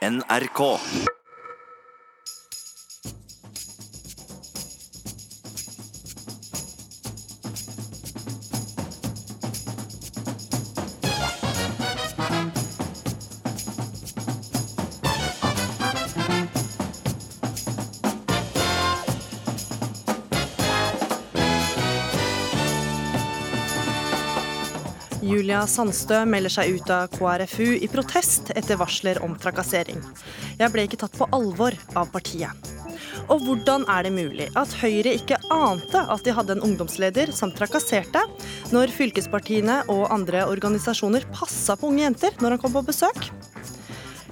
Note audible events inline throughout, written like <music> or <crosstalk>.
NRK. Sandstø melder seg ut av KrFU i protest etter varsler om trakassering. Jeg ble ikke tatt på alvor av partiet. Og hvordan er det mulig at Høyre ikke ante at de hadde en ungdomsleder som trakasserte, når fylkespartiene og andre organisasjoner passa på unge jenter når han kom på besøk?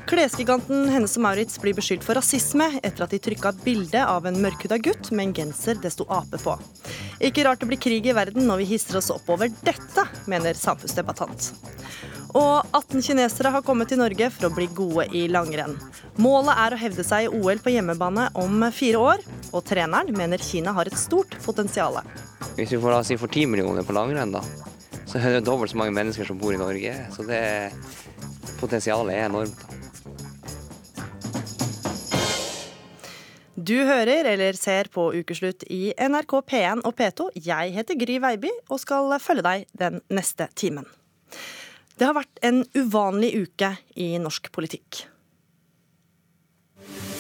Klesgiganten Hennes og Maurits blir beskyldt for rasisme etter at de trykka bilde av en mørkhuda gutt med en genser det sto ape på. Ikke rart det blir krig i verden når vi hisser oss opp over dette, mener samfunnsdebattant. Og 18 kinesere har kommet til Norge for å bli gode i langrenn. Målet er å hevde seg i OL på hjemmebane om fire år, og treneren mener Kina har et stort potensial. Hvis vi får, la si, for 10 millioner på langrenn, da, så er det dobbelt så mange mennesker som bor i Norge. Så det potensialet er enormt. da. Du hører eller ser på Ukeslutt i NRK P1 og P2. Jeg heter Gry Veiby og skal følge deg den neste timen. Det har vært en uvanlig uke i norsk politikk.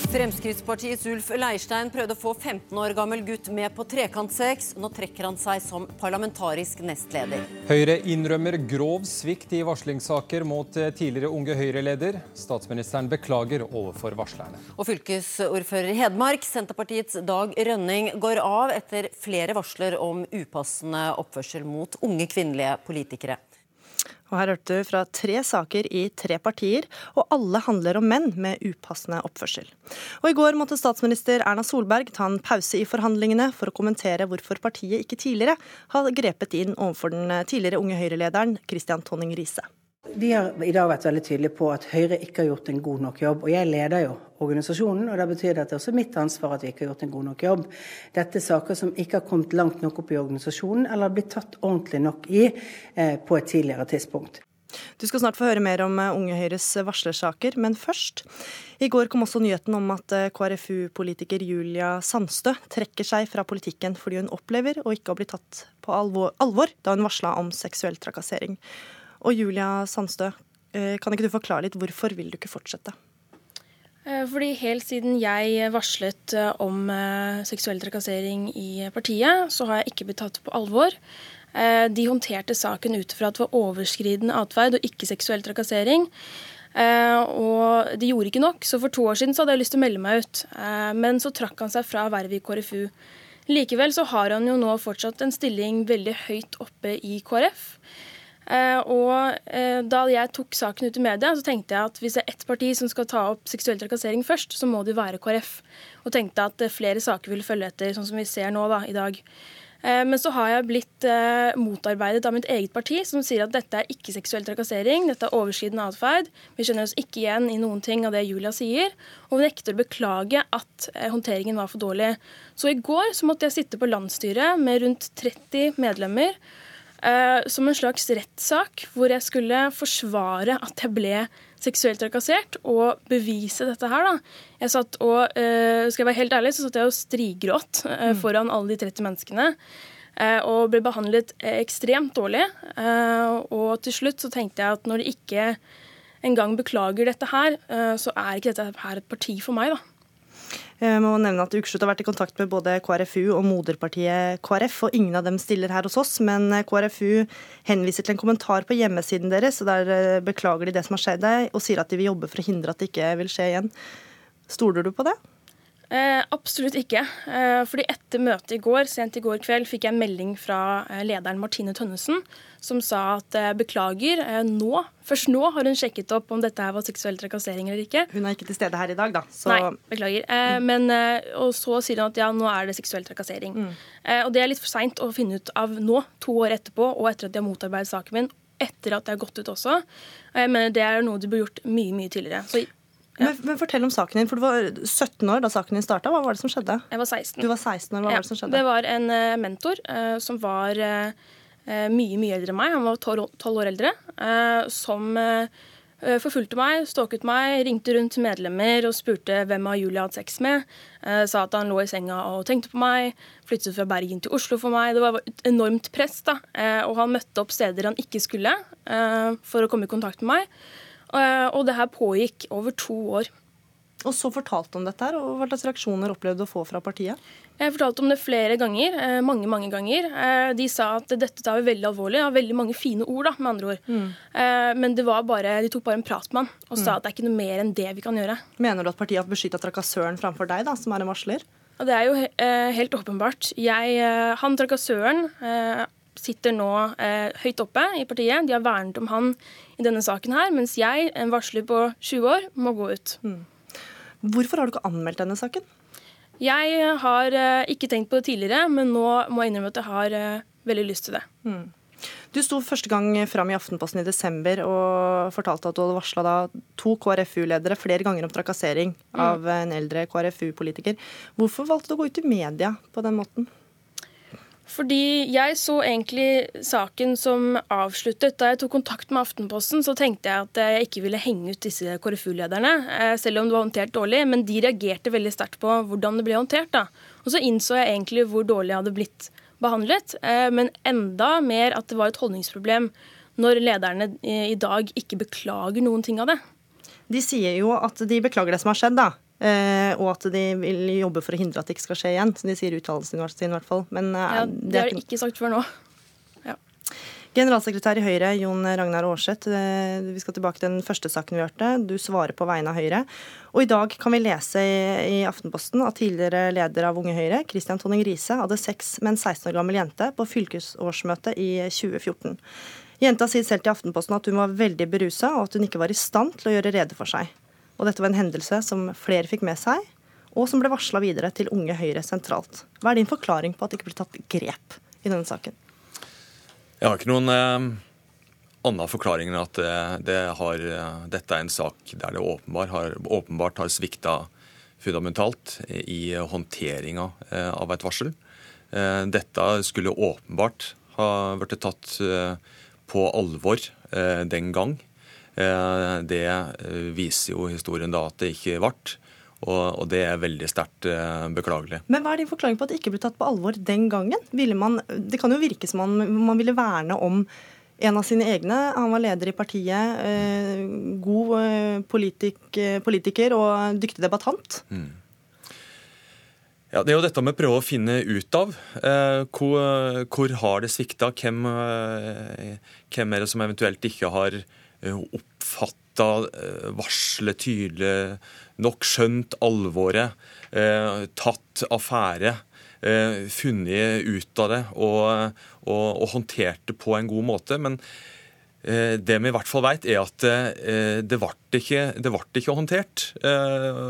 Fremskrittspartiets Ulf Leirstein prøvde å få 15 år gammel gutt med på trekantsex. Nå trekker han seg som parlamentarisk nestleder. Høyre innrømmer grov svikt i varslingssaker mot tidligere Unge Høyre-leder. Statsministeren beklager overfor varslerne. Og fylkesordfører i Hedmark, Senterpartiets Dag Rønning, går av etter flere varsler om upassende oppførsel mot unge kvinnelige politikere. Og her hørte du fra tre saker i tre partier, og alle handler om menn med upassende oppførsel. Og i går måtte statsminister Erna Solberg ta en pause i forhandlingene for å kommentere hvorfor partiet ikke tidligere har grepet inn overfor den tidligere Unge Høyre-lederen Christian Tonning Riise. Vi har i dag vært veldig tydelige på at Høyre ikke har gjort en god nok jobb. Og jeg leder jo organisasjonen, og det betyr at det er også mitt ansvar at vi ikke har gjort en god nok jobb. Dette er saker som ikke har kommet langt nok opp i organisasjonen, eller blitt tatt ordentlig nok i eh, på et tidligere tidspunkt. Du skal snart få høre mer om eh, Unge Høyres varslersaker, men først. I går kom også nyheten om at eh, KrFU-politiker Julia Sandstø trekker seg fra politikken fordi hun opplever å ikke ha blitt tatt på alvor, alvor da hun varsla om seksuell trakassering. Og Julia Sandstø, eh, kan ikke du forklare litt hvorfor vil du ikke fortsette? Fordi helt siden jeg varslet om seksuell trakassering i partiet, så har jeg ikke blitt tatt på alvor. De håndterte saken ut fra at det var overskridende atferd og ikke seksuell trakassering. Og de gjorde ikke nok, så for to år siden så hadde jeg lyst til å melde meg ut. Men så trakk han seg fra vervet i KrFU. Likevel så har han jo nå fortsatt en stilling veldig høyt oppe i KrF. Eh, og eh, da jeg tok saken ut i media, så tenkte jeg at hvis det er ett parti som skal ta opp seksuell trakassering først, så må det være KrF. Og tenkte at eh, flere saker vil følge etter, sånn som vi ser nå da, i dag. Men så har jeg blitt motarbeidet av mitt eget parti, som sier at dette er ikke seksuell trakassering, dette er overskridende atferd. Vi skjønner oss ikke igjen i noen ting av det Julia sier, og vi nekter å beklage at håndteringen var for dårlig. Så i går så måtte jeg sitte på landsstyret med rundt 30 medlemmer Uh, som en slags rettssak hvor jeg skulle forsvare at jeg ble seksuelt trakassert, og bevise dette her. da. Jeg satt og, uh, Skal jeg være helt ærlig, så satt jeg og strigråt uh, foran alle de 30 menneskene. og ble behandlet ekstremt dårlig. og til slutt så tenkte jeg at når de ikke engang beklager dette her, så er ikke dette her et parti for meg, da. Jeg må nevne at Ukeslutt har vært i kontakt med både KrFU og moderpartiet KrF, og ingen av dem stiller her hos oss. Men KrFU henviser til en kommentar på hjemmesiden deres, og der beklager de det som har skjedd og sier at de vil jobbe for å hindre at det ikke vil skje igjen. Stoler du på det? Eh, absolutt ikke. Eh, fordi etter møtet i går, sent i går kveld, fikk jeg melding fra eh, lederen Martine Tønnesen, som sa at eh, beklager, eh, nå, først nå har hun sjekket opp om dette her var seksuell trakassering eller ikke. Hun er ikke til stede her i dag, da. Så... Nei, beklager. Eh, mm. Men, og så sier hun at ja, nå er det seksuell trakassering. Mm. og det er litt for seint å finne ut av nå, to år etterpå, og etter at de har motarbeidet saken min, etter at det har gått ut også. Jeg mener Det er noe de burde gjort mye mye tidligere. Så men, men, fortell om saken din, for Du var 17 år da saken din starta. Hva var det som skjedde? Jeg var 16. Du var 16 år, Hva var Det som skjedde? Det var en uh, mentor uh, som var uh, mye mye eldre enn meg. Han var 12 år eldre. som Eh, forfulgte meg, stalket meg, ringte rundt medlemmer og spurte hvem av Julie hadde sex med. Eh, sa at han lå i senga og tenkte på meg. Flyttet fra Bergen til Oslo for meg. Det var et enormt press. da. Eh, og han møtte opp steder han ikke skulle for å komme i kontakt med meg. Og det her pågikk over to år. Og så fortalte om dette, her, og Hva slags reaksjoner opplevde du å få fra partiet? Jeg fortalte om det flere ganger. Eh, mange mange ganger. Eh, de sa at dette tar vi veldig alvorlig. og veldig mange fine ord, da, med andre ord. Mm. Eh, men det var bare, de tok bare en prat med han og sa mm. at det er ikke noe mer enn det vi kan gjøre. Mener du at partiet har beskytta trakassøren framfor deg, da, som er en varsler? Det er jo helt åpenbart. Jeg, han trakassøren sitter nå høyt oppe i partiet. De har vernet om han i denne saken her, mens jeg, en varsler på 20 år, må gå ut. Mm. Hvorfor har du ikke anmeldt denne saken? Jeg har eh, ikke tenkt på det tidligere, men nå må jeg innrømme at jeg har eh, veldig lyst til det. Mm. Du sto første gang fram i Aftenposten i desember og fortalte at du hadde varsla to KrFU-ledere flere ganger om trakassering mm. av en eldre KrFU-politiker. Hvorfor valgte du å gå ut i media på den måten? Fordi jeg så egentlig saken som avsluttet. Da jeg tok kontakt med Aftenposten, så tenkte jeg at jeg ikke ville henge ut disse KrFU-lederne, eh, selv om det var håndtert dårlig. Men de reagerte veldig sterkt på hvordan det ble håndtert. da. Og så innså jeg egentlig hvor dårlig jeg hadde blitt behandlet, eh, men enda mer at det var et holdningsproblem når lederne i dag ikke beklager noen ting av det. De sier jo at de beklager det som har skjedd, da. Uh, og at de vil jobbe for å hindre at det ikke skal skje igjen. Som de sier uttalelsen sin i hvert fall. Men, uh, ja, det har de ikke sagt før nå. Ja. Generalsekretær i Høyre, Jon Ragnar Aarseth. Uh, vi skal tilbake til den første saken vi hørte. Du svarer på vegne av Høyre. Og i dag kan vi lese i, i Aftenposten at tidligere leder av Unge Høyre, Christian Tonning Riise, hadde sex med en 16 år gammel jente på fylkesårsmøtet i 2014. Jenta sier selv til Aftenposten at hun var veldig berusa, og at hun ikke var i stand til å gjøre rede for seg. Og dette var en hendelse som flere fikk med seg, og som ble varsla videre til Unge Høyre sentralt. Hva er din forklaring på at det ikke ble tatt grep i denne saken? Jeg har ikke noen eh, annen forklaring enn at det, har, eh, dette er en sak der det åpenbart har, åpenbart har svikta fundamentalt i håndteringa eh, av et varsel. Eh, dette skulle åpenbart ha blitt tatt på alvor den gang. Eh, det eh, viser jo historien da at det ikke ble. Og, det er veldig sterkt eh, beklagelig. Men Hva er din forklaring på at det ikke ble tatt på alvor den gangen? Man, det kan jo virke som man, man ville verne om en av sine egne. Han var leder i partiet, god politik, politiker og dyktig debattant. Mm. Ja, Det er jo dette med å prøve å finne ut av. Eh, hvor, hvor, har det svikta? Hvem, eh, hvem, er det som eventuelt ikke har Eh, oppfatta eh, varselet tydelig nok, skjønt alvoret, eh, tatt affære, funnet ut av det og, og, og håndtert det på en god måte. Men det vi i hvert fall vet, er at det ble ikke, det ble ikke håndtert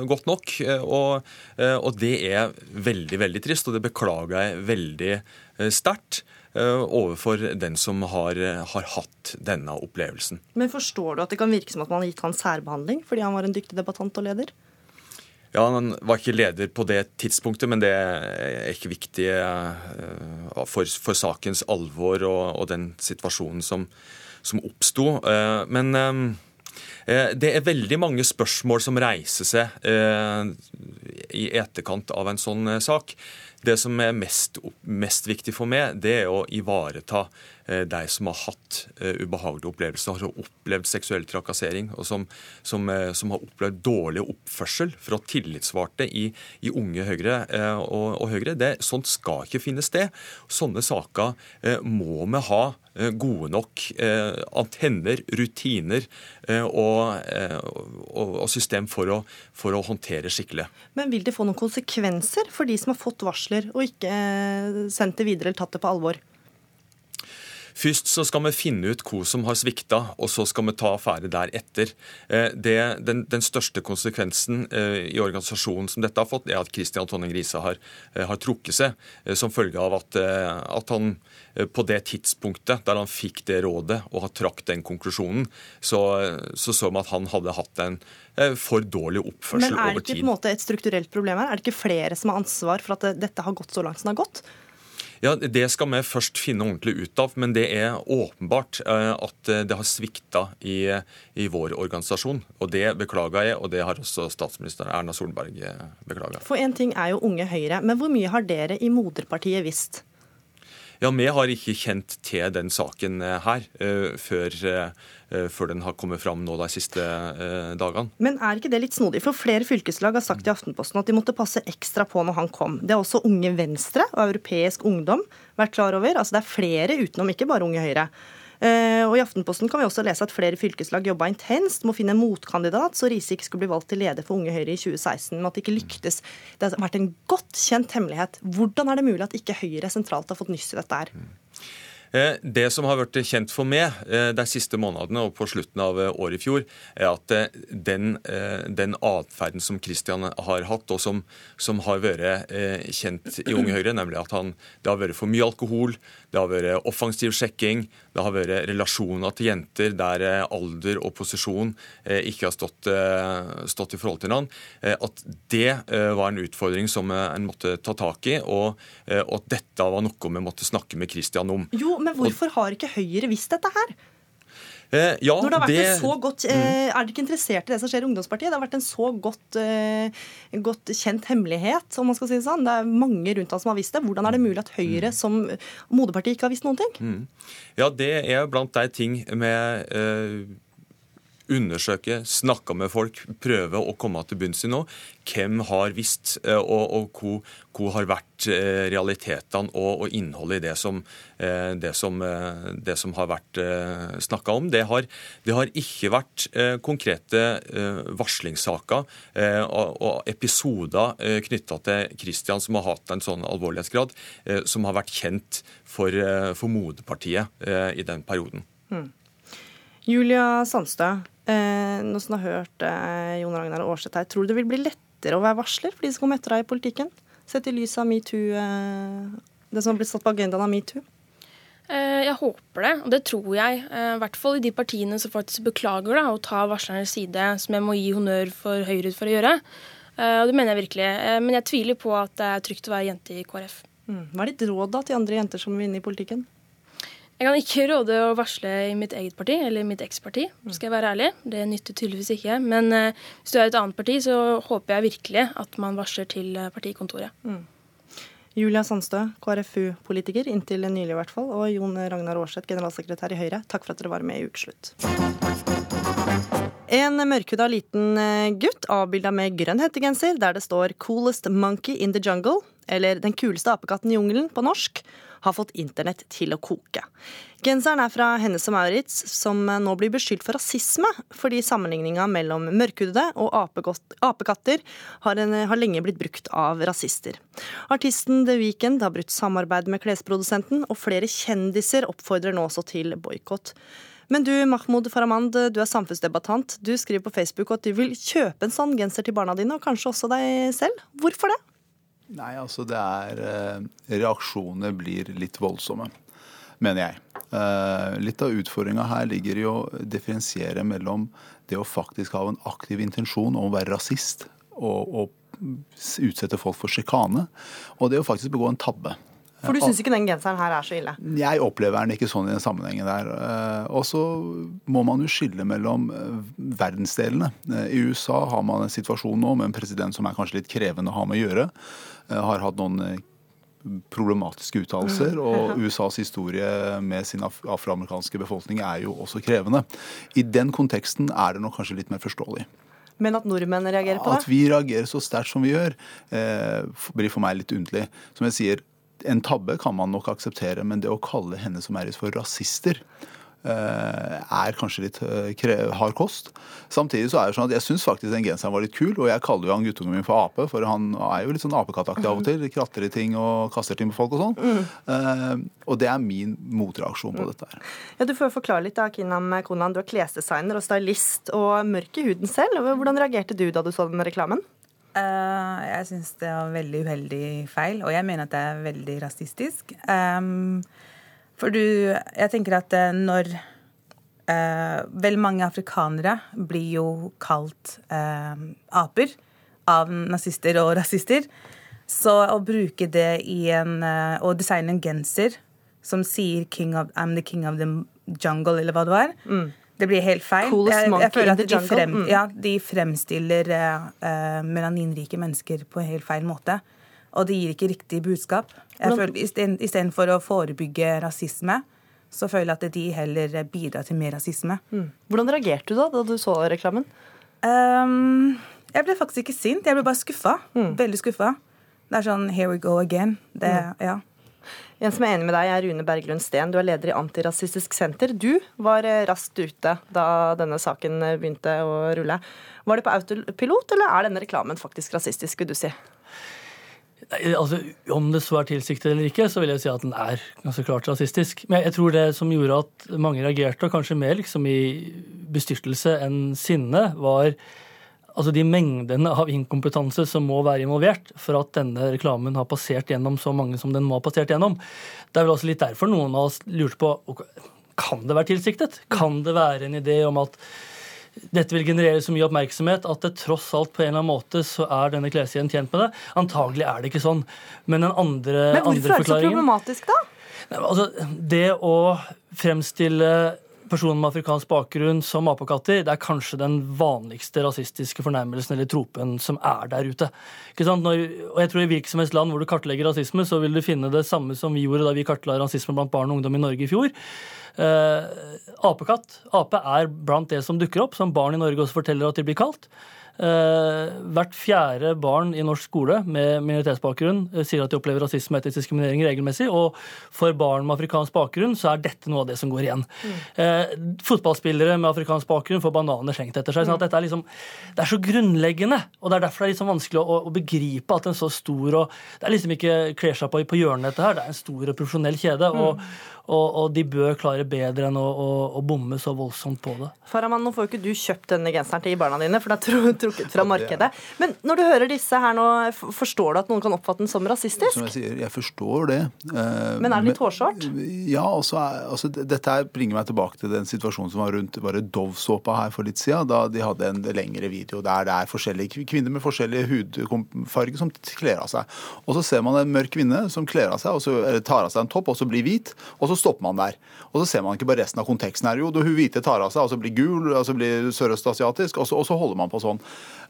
godt nok. Og, og, det er veldig, veldig trist, og det beklager jeg veldig sterkt. Eh, overfor den som har, har, hatt denne opplevelsen. Men Forstår du at det kan virke som at man har gitt han særbehandling fordi han var en dyktig debattant og leder? Ja, Han var ikke leder på det tidspunktet, men det er ikke viktig eh, for, for sakens alvor og, og, den situasjonen som, som oppsto. Eh, men det er veldig mange spørsmål som reiser seg i etterkant av en sånn sak. Det som er mest, mest viktig for meg, det er å ivareta eh, de som har hatt eh, ubehagelige opplevelser, har opplevd seksuell trakassering, og som, som, eh, som har opplevd dårlig oppførsel fra tillitsvalgte i, i, Unge Høyre og, og Høyre. Det, sånt skal ikke finne sted. Sånne saker må vi ha Eh, gode nok eh, antenner, rutiner eh, og, og, og system for å, for å, håndtere skikkelig. Men vil det få noen konsekvenser for de som har fått varsler og ikke sendt det videre eller tatt det på alvor? Først så skal vi finne ut hva som har svikta, og så skal vi ta affære deretter. Eh, det, den, den, største konsekvensen eh, i organisasjonen som dette har fått, er at Kristian Tonning Riise har, eh, har, trukket seg, som følge av at, at, han på det tidspunktet der han fikk det rådet og har trakt den konklusjonen, så så, så vi at han hadde hatt en for dårlig oppførsel over tid. Men er det ikke på en måte et strukturelt problem her? Er det ikke flere som har ansvar for at dette har gått så langt som det har gått? Ja, Det skal vi først finne ordentlig ut av, men det er åpenbart eh, at det har svikta i, i vår organisasjon. Og Det beklager jeg, og det har også statsminister Erna Solberg beklaga. For én ting er jo Unge Høyre, men hvor mye har dere i moderpartiet visst? Ja, Vi har ikke kjent til den saken eh, her uh, før, uh, før, den har kommet fram nå de siste dagene. Men er ikke det litt snodig? For flere fylkeslag har sagt i Aftenposten at de måtte passe ekstra på når han kom. Det har også Unge Venstre og Europeisk Ungdom vært klar over. Altså Det er flere utenom, ikke bare Unge Høyre. Eh, og I Aftenposten kan vi også lese at flere fylkeslag jobba intenst med å finne en motkandidat, så Riise ikke skulle bli valgt til leder for Unge Høyre i 2016, men at det ikke lyktes. Det har vært en godt kjent hemmelighet. Hvordan er det mulig at ikke Høyre sentralt har fått nyss i dette her? Eh, det som har vært kjent for meg eh, de siste månedene og på slutten av eh, året i fjor, er at den, den atferden som Kristian har hatt, og som, som, har vært kjent i Unge Høyre, nemlig at han, det har vært for mye alkohol, det har vært offensiv sjekking, det har vært relasjoner til jenter der alder og posisjon ikke har stått, stått i forhold til hverandre, at det var en utfordring som en måtte ta tak i, og, og at dette var noe vi måtte snakke med Kristian om. Jo, men hvorfor har ikke Høyre visst dette her? Eh, ja, Når det har vært det... en så godt, eh, mm. Er dere ikke interessert i det som skjer i ungdomspartiet? Det har vært en så godt, eh, godt, kjent hemmelighet, om man skal si det sånn. Det er mange rundt han som har visst det. Hvordan er det mulig at Høyre mm. som moderparti ikke har visst noen ting? Mm. Ja, det er blant de ting med eh, undersøke, snakke med folk, prøve å komme til bunns i noe. Hvem har visst, eh, og, og hvor, har vært eh, realitetene og, og innholdet i det som, eh, det som, det som har vært snakka om. Det har, det har, ikke vært konkrete varslingssaker og episoder knytta til Kristian som har hatt en sånn alvorlighetsgrad, som har vært kjent for, for moderpartiet i den perioden. Hmm. Julia Sandstø, Eh, nå som du har hørt eh, Jon Ragnar Aarseth her, tror du det vil bli lettere å være varsler for de som kommer etter deg i politikken? Sett i lys av metoo, eh, det som har blitt satt på agendaen av metoo? Eh, jeg håper det, og det tror jeg. Eh, I hvert fall i de partiene som faktisk beklager da, å ta varslernes side, som jeg må gi honnør for Høyre for å gjøre. Eh, og Det mener jeg virkelig. Men jeg tviler på at det er trygt å være jente i KrF. Mm. Hva er ditt råd da til andre jenter som vil inn i politikken? Jeg kan ikke råde å varsle i mitt eget parti, eller mitt eksparti, skal jeg være ærlig. Det nytter tydeligvis ikke. Men uh, hvis du er et annet parti, så håper jeg virkelig at man varsler til eh, partikontoret. Mm. Julia Sandstø, KrFU-politiker inntil nylig i hvert fall, og Jon Ragnar Aarseth, generalsekretær i Høyre, takk for at dere var med i Ukeslutt. En mørkhuda liten eh, gutt avbilda med grønn hettegenser der det står 'Coolest monkey in the jungle', eller 'Den kuleste apekatten i jungelen' på norsk, har fått internett til å koke. Genseren er fra Hennes og Maurits, som nå blir beskyldt for rasisme fordi sammenligninga mellom mørkhudede og apekatter har, en, har, lenge blitt brukt av rasister. Artisten The Weeknd har brutt samarbeid med klesprodusenten, og flere kjendiser oppfordrer nå også til boikott. Men du, Mahmoud Farahmand, du er samfunnsdebattant. Du skriver på Facebook at du vil kjøpe en sånn genser til barna dine, og kanskje også deg selv. Hvorfor det? Nei, altså det er eh, Reaksjonene blir litt voldsomme, mener jeg. Eh, litt av utfordringa her ligger i å differensiere mellom det å faktisk ha en aktiv intensjon om å være rasist og, og utsette folk for sjikane, og det å faktisk begå en tabbe. For du syns ikke den genseren her er så ille? Jeg opplever den ikke sånn i den sammenhengen der. Eh, og så må man jo skille mellom eh, verdensdelene. Eh, I USA har man en situasjon nå med en president som er kanskje litt krevende å ha med å gjøre. Har hatt noen problematiske uttalelser. <laughs> Og USAs historie med sin afroamerikanske befolkning er jo også krevende. I den konteksten er det nok kanskje litt mer forståelig. Men at nordmenn reagerer på det? At vi reagerer så sterkt som vi gjør, blir for meg litt underlig. Som jeg sier, en tabbe kan man nok akseptere, men det å kalle henne som er for rasister eh, er kanskje litt eh, hard kost. Samtidig så er det sånn at jeg syns faktisk den genseren var litt kul, og jeg kaller jo han guttungen min for ape, for han er jo litt sånn apekattaktig av og til. Kratter i ting og kaster ting på folk og sånn. Mm. Uh, og det er min motreaksjon på mm. dette her. Ja, Du får forklare litt, da, Kinam Konan. Du er klesdesigner og stylist og mørk i huden selv. Hvordan reagerte du da du så den reklamen? Uh, jeg syns det var veldig uheldig feil, og jeg mener at det er veldig rasistisk. Um, for du Jeg tenker at uh, når eh, Veldig mange afrikanere blir jo kalt aper av nazister og rasister. Så å bruke det i en uh, Å designe en genser som sier king of, 'I'm the king of the jungle', eller hva det var, mm. det blir helt feil. Jeg, jeg føler at de, frem, mm. ja, de fremstiller eh, melaninrike mennesker på en helt feil måte. Og det gir ikke riktig budskap. Istedenfor å forebygge rasisme, så føler jeg at de heller bidrar til mer rasisme. Mm. Hvordan reagerte du da da du så reklamen? Um, jeg ble faktisk ikke sint. Jeg ble bare skuffa. Mm. Veldig skuffa. Det er sånn here we go again. Det, mm. ja. En som er enig med deg, er Rune Berglund Steen. Du er leder i Antirasistisk Senter. Du var eh, raskt ute da denne saken eh, begynte å rulle. Var det på autopilot, eller er denne reklamen faktisk rasistisk, vil du si? Altså, Om det så er tilsiktet eller ikke, så vil jeg si at den er ganske klart rasistisk. Men jeg tror det som gjorde at mange reagerte, og kanskje mer liksom i bestyrtelse enn sinne, var altså de mengdene av inkompetanse som må være involvert for at denne reklamen har passert gjennom så mange som den må ha passert gjennom. Det er vel også litt derfor noen av oss lurte på kan det være tilsiktet. Kan det være en idé om at dette vil generere så mye oppmerksomhet at det tross alt på en eller annen måte så er denne klesserien tjent med det. Antagelig er det ikke sånn. Men den andre, Men hvorfor er det så problematisk, da? Altså, det å fremstille personer med afrikansk bakgrunn som apekatter, det er kanskje den vanligste rasistiske fornærmelsen eller tropen som er der ute. Når, og jeg tror I hvilket som helst land hvor du kartlegger rasisme, så vil du finne det samme som vi gjorde da vi kartla rasisme blant barn og ungdom i Norge i fjor. Uh, apekatt. Ape er blant det som dukker opp, som barn i Norge også forteller at de blir kalt. Uh, hvert fjerde barn i norsk skole med minoritetsbakgrunn uh, sier at de opplever rasisme og etisk diskriminering regelmessig. Og for barn med afrikansk bakgrunn så er dette noe av det som går igjen. Mm. Uh, fotballspillere med afrikansk bakgrunn får bananer slengt etter seg. sånn at dette er liksom, Det er så grunnleggende, og det er derfor det er liksom vanskelig å, å, begripe at en så stor og Det er liksom ikke kler seg på, på hjørnet, dette her. Det er en stor og profesjonell kjede. Mm. Og og, de bør klare bedre enn å, å, å, bomme så voldsomt på det. Faraman, nå får jo ikke du kjøpt denne genseren til barna dine, for det er trukket fra markedet. Men når du hører disse her nå, forstår du at noen kan oppfatte den som rasistisk? Som jeg sier, jeg forstår det. Eh, Men er det litt hårsårt? Ja, altså, altså, dette her bringer meg tilbake til den situasjonen som var rundt bare Dove-såpa her for litt siden, da de hadde en lengre video der det er forskjellige kvinner med forskjellig hudfarge som kler av seg. Og så ser man en mørk kvinne som kler av seg, og så, tar av seg en topp og så blir hvit. og så stopper man der. Og så ser man ikke bare resten av konteksten her. Jo, hun hvite tar av seg, og så blir gul, og så blir sørøstasiatisk, og, og, så holder man på sånn.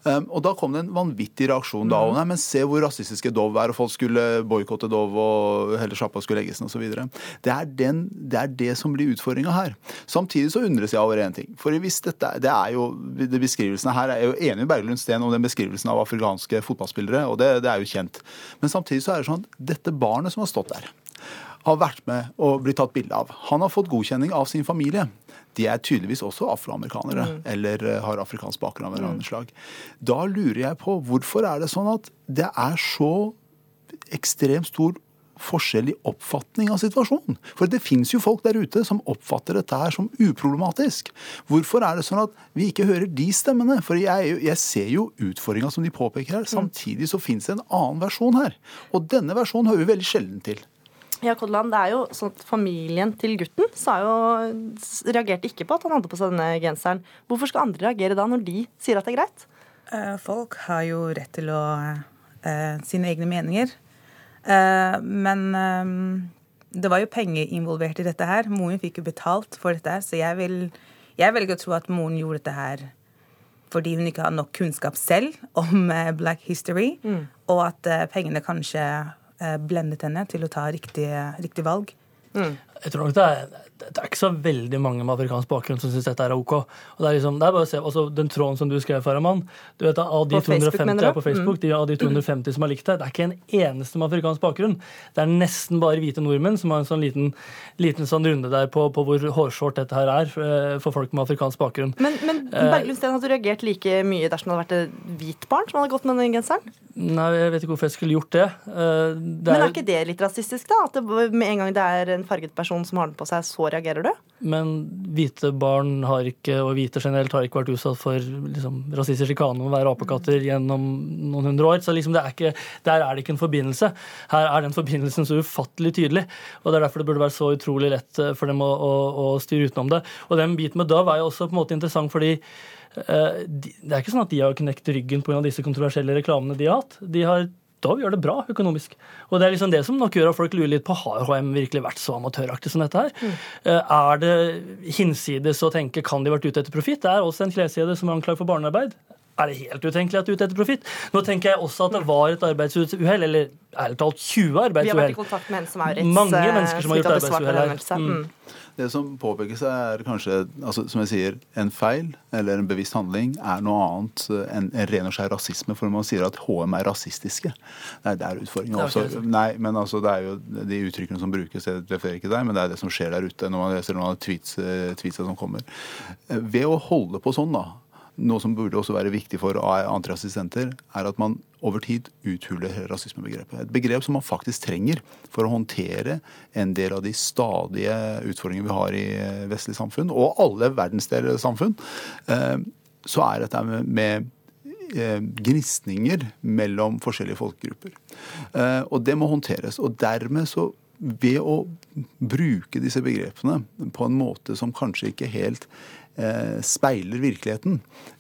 Um, og da kom det en vanvittig reaksjon da. Og nei, men se hvor rasistiske Dove er, og folk skulle boikotte Dove, og hele sjappa skulle legges ned, osv. Det, er det er det som blir utfordringa her. Samtidig så undres jeg over én ting. For hvis dette, det er jo, det beskrivelsene her er jo enig med Berglund Steen om den beskrivelsen av afrikanske fotballspillere, og det, det er jo kjent. Men samtidig så er det sånn dette barnet som har stått der har vært med og blitt tatt bilde av. Han har fått godkjenning av sin familie. De er tydeligvis også afroamerikanere mm. eller eh, har afrikansk bakgrunn av en annen mm. slag. Da lurer jeg på hvorfor er det sånn at det er så ekstremt stor forskjell i oppfatning av situasjonen. For det fins jo folk der ute som oppfatter dette her som uproblematisk. Hvorfor er det sånn at vi ikke hører de stemmene? For jeg, jeg ser jo utfordringa som de påpeker her. Mm. Samtidig så fins det en annen versjon her. Og denne versjonen hører vi veldig sjelden til. Ja, Kodland, det er jo sånn at Familien til gutten sa jo, reagerte ikke på at han hadde på seg denne genseren. Hvorfor skal andre reagere da, når de sier at det er greit? Eh, folk har jo rett til å uh, sine egne meninger. Uh, men um, det var jo penger involvert i dette her. Moren fikk jo betalt for dette her, så jeg, vil, jeg velger å tro at moren gjorde dette her fordi hun ikke har nok kunnskap selv om uh, black history, mm. og at pengene kanskje Eh, blendet henne til å ta riktig, riktig valg. Mm. Jeg tror nok det er, det er, ikke så veldig mange med afrikansk bakgrunn som syns dette er ok. Og det er liksom, det er bare å se, altså, Den tråden som du skrev, Faraman du vet, Av de på 250 Facebook, på Facebook, mm. de, av de 250 som har likt det, det er ikke en eneste med afrikansk bakgrunn. Det er nesten bare hvite nordmenn som har en sånn liten, liten sånn runde der på, på hvor hårsårt dette her er eh, for folk med afrikansk bakgrunn. Men, men eh, Berglund Steen, hadde du reagert like mye dersom det hadde vært et hvit barn som hadde gått med den genseren? Nei, jeg vet ikke hvorfor jeg skulle gjort det. Eh, det er, men er ikke det litt rasistisk, da? At det, med en gang det er en farget person som har den på seg, så reagerer du? Men hvite barn har ikke, og hvite generelt har ikke vært utsatt for liksom, rasistisk sjikane å være apekatter gjennom noen hundre år. Så liksom er ikke, der er det ikke en forbindelse. Her er den forbindelsen så ufattelig tydelig. Og det er derfor det burde være så utrolig lett eh, for dem å, å, å styre utenom det. Og den biten med Dove er jo også på en måte interessant fordi uh, det er ikke sånn at de har knekt ryggen pga. disse kontroversielle reklamene de har hatt. De har da vi gjør det bra økonomisk. Og Det er liksom det som nok gjør at folk lurer litt på har HM virkelig vært så amatøraktig som dette her. Mm. Er det hinsides å tenke kan de vært ute etter profitt? Det er også en kleskjede som er anklaget for barnearbeid. Er det helt utenkelig at de er ute etter profitt? Nå tenker jeg også at det var et arbeidsuhell, eller ærlig talt 20 arbeidsuhell. Vi har vært i kontakt med Hense Maurits. Mange mennesker som har gjort arbeidsuhell her. Mm. Det som påpekes, er kanskje, altså, som jeg sier, en feil eller en bevisst handling er noe annet enn en ren og skjær rasisme. For man sier at HM er rasistiske. Nei, det er utfordringen også. Nei, men altså, det er jo de uttrykkene som brukes, jeg refererer ikke deg, men det er det som skjer der ute når man leser noen av tweets, eh, tweetsa som kommer. Ved å holde på sånn, da, noe som burde også være viktig for antirassistenter, er at man over tid uthuler rasismebegrepet. Et begrep som man faktisk trenger for å håndtere en del av de stadige utfordringene vi har i vestlig samfunn, og alle verdensdeler samfunn. Eh, så er dette med eh, gnisninger mellom forskjellige folkegrupper. Eh, og det må håndteres. Og dermed så ved å bruke disse begrepene på en måte som kanskje ikke helt Eh, speiler virkeligheten,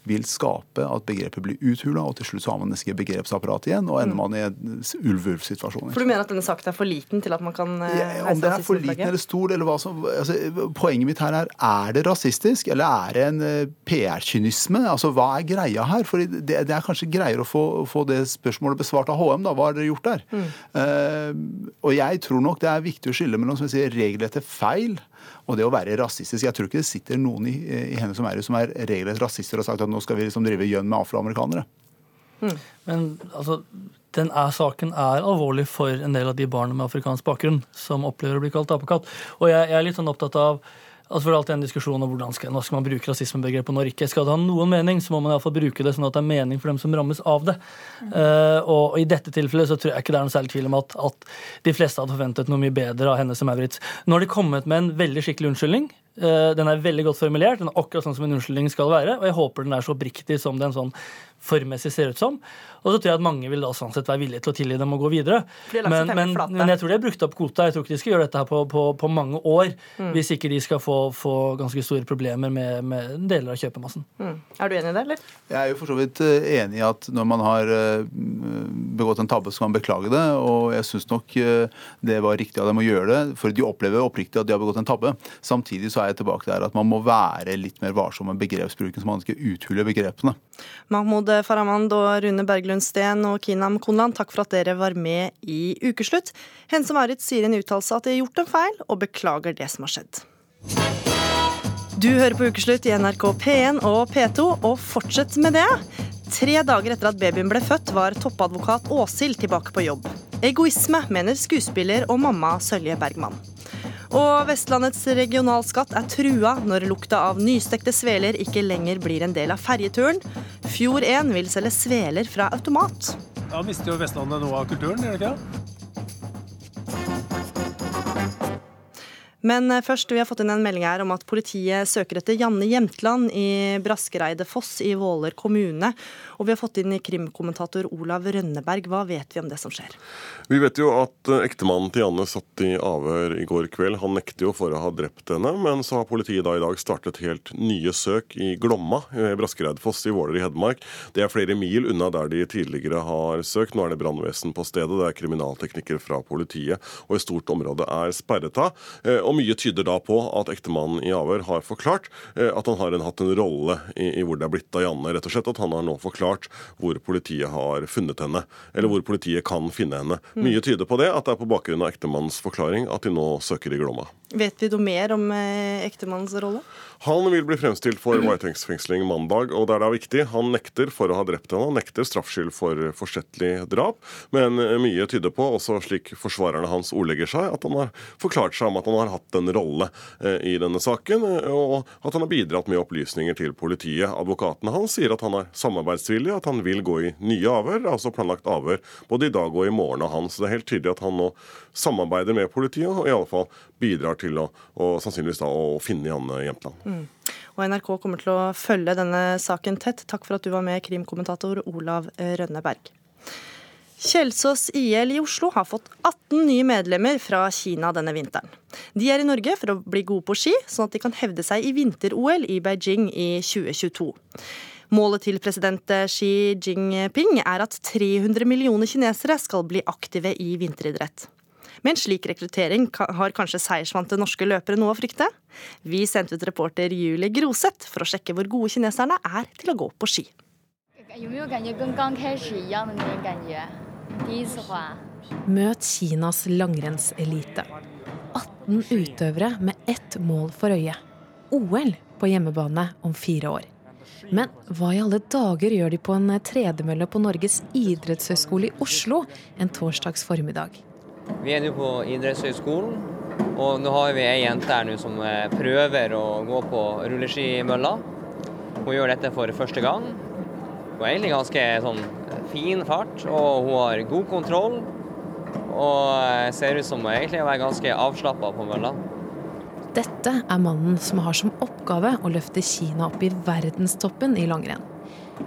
vil skape at begrepet blir uthula, og til slutt så har man nesten begrepsapparat igjen, og ender mm. man i en ulv-ulv-situasjon. For du mener at denne saken er for liten til at man kan ja, eh, Om den er for liten eller stor, eller hva som altså, Poenget mitt her er er det rasistisk, eller er det en eh, PR-kynisme? Altså, Hva er greia her? For det, det er kanskje greiere å få, få, det spørsmålet besvart av HM, da. Hva har dere gjort der? Mm. Uh, og jeg tror nok det er viktig å skille mellom som jeg sier, regelrette feil og det å være rasistisk Jeg tror ikke det sitter noen i, i henne som er, som er regelrett rasister og har sagt at nå skal vi liksom drive gjønn med afroamerikanere. Mm. Men altså, den er, saken er alvorlig for en del av de barna med afrikansk bakgrunn som opplever å bli kalt apekatt. Og jeg, jeg er litt sånn opptatt av Altså for Det er alltid en diskusjon om hvordan skal, skal man bruke rasismebegrepet og når ikke. Skal det ha noen mening, så må man iallfall bruke det sånn at det er mening for dem som rammes av det. Uh, og, I dette tilfellet så tror jeg ikke det er noe særlig tvil om at, at de fleste hadde forventet noe mye bedre av henne som Maurits. Nå har de kommet med en veldig skikkelig unnskyldning. Uh, den er veldig godt formulert. Den er akkurat sånn som en unnskyldning skal være. Og jeg håper den er så oppriktig som den sånn formmessig ser ut som. Og så tror jeg at mange vil da sånn sett være villige til å tilgi dem og gå videre. Men, men, men, jeg tror de har brukt opp kvota. Jeg tror ikke de skal gjøre dette her på, på, på mange år mm. hvis ikke de skal få, få, ganske store problemer med, med deler av kjøpemassen. Mm. Er du enig i det, eller? Jeg er jo for så vidt eh, enig i at når man har eh, begått en tabbe, så kan man beklage det. Og jeg syns nok eh, det var riktig av dem å gjøre det, for de opplever oppriktig at de har begått en tabbe. Samtidig så er jeg tilbake der at man må være litt mer varsom med begrepsbruken, så man ikke uthuler begrepene. Mahmoud Farahmand og Rune Berglund Steen og Kinam Konland, takk for at dere var med i Ukeslutt. Hense Marit sier i en uttalelse at de har gjort en feil, og beklager det som har skjedd. Du hører på Ukeslutt i NRK P1 og P2, og fortsett med det. Tre dager etter at babyen ble født, var toppadvokat Åshild tilbake på jobb. Egoisme, mener skuespiller og mamma Sølje Bergman. Og Vestlandets regionalskatt er trua når lukta av nystekte sveler ikke lenger blir en del av ferjeturen. Fjord 1 vil selge sveler fra automat. Da mister jo Vestlandet noe av kulturen, gjør det ikke? Men eh, først, vi har fått inn en melding her om at politiet søker etter Janne Jemtland i Braskereide Foss i Våler kommune. Og vi har fått inn krimkommentator Olav Rønneberg. Hva vet vi om det som skjer? Vi vet jo at eh, ektemannen til Janne satt i avhør i går kveld. Han nekter jo for å ha drept henne, men så har politiet da i dag startet helt nye søk i Glomma, i Braskereide Foss i Våler i Hedmark. Det er flere mil unna der de tidligere har søkt. Nå er det brannvesen på stedet, det er kriminalteknikere fra politiet, og et stort område er sperret av. Eh, og mye tyder da på at ektemannen i avhør har forklart eh, at han har hatt en rolle i, i, hvor det er blitt av Janne. rett og slett At han har nå forklart hvor politiet har funnet henne, eller hvor politiet kan finne henne. Mm. Mye tyder på det, at det er på bakgrunn av ektemannens forklaring at de nå søker i Glomma. Vet vi noe mer om eh, ektemannens rolle? Han vil bli fremstilt for varetektsfengsling mandag, og det er da viktig. Han nekter for å ha drept henne, han nekter straffskyld for forsettlig drap. Men mye tyder på, også slik forsvarerne hans ordlegger seg, at han har forklart seg om at han har hatt en rolle eh, i denne saken, og at han har bidratt med opplysninger til politiet. Advokatene hans sier at han er samarbeidsvillig, at han vil gå i nye avhør, altså planlagt avhør både i dag og i morgen av han. Så det er helt tydelig at han nå samarbeider med politiet, og i alle fall bidrar til å, å sannsynligvis da, å finne Janne Jämtland. Mm. Og NRK kommer til å følge denne saken tett. Takk for at du var med, krimkommentator Olav Rønneberg. Kjelsås IL i Oslo har fått 18 nye medlemmer fra Kina denne vinteren. De er i Norge for å bli gode på ski, sånn at de kan hevde seg i vinter-OL i Beijing i 2022. Målet til president Xi Jinping er at 300 millioner kinesere skal bli aktive i vinteridrett. Med en slik rekruttering har kanskje seiersvante norske løpere noe å frykte? Vi sendte ut reporter Julie Groseth for å sjekke hvor gode kineserne er til å gå på ski. Møt Kinas langrennselite. 18 utøvere med ett mål for øye. OL på hjemmebane om fire år. Men hva i alle dager gjør de på en tredemølle på Norges idrettshøgskole i Oslo en torsdags formiddag? Vi er nå på idrettshøyskolen, og nå har vi ei jente her nå som eh, prøver å gå på rulleskimølla. Hun gjør dette for første gang. Hun er egentlig ganske sånn fin fart, og hun har god kontroll. Og eh, ser ut som hun egentlig er ganske avslappa på mølla. Dette er mannen som har som oppgave å løfte Kina opp i verdenstoppen i langrenn.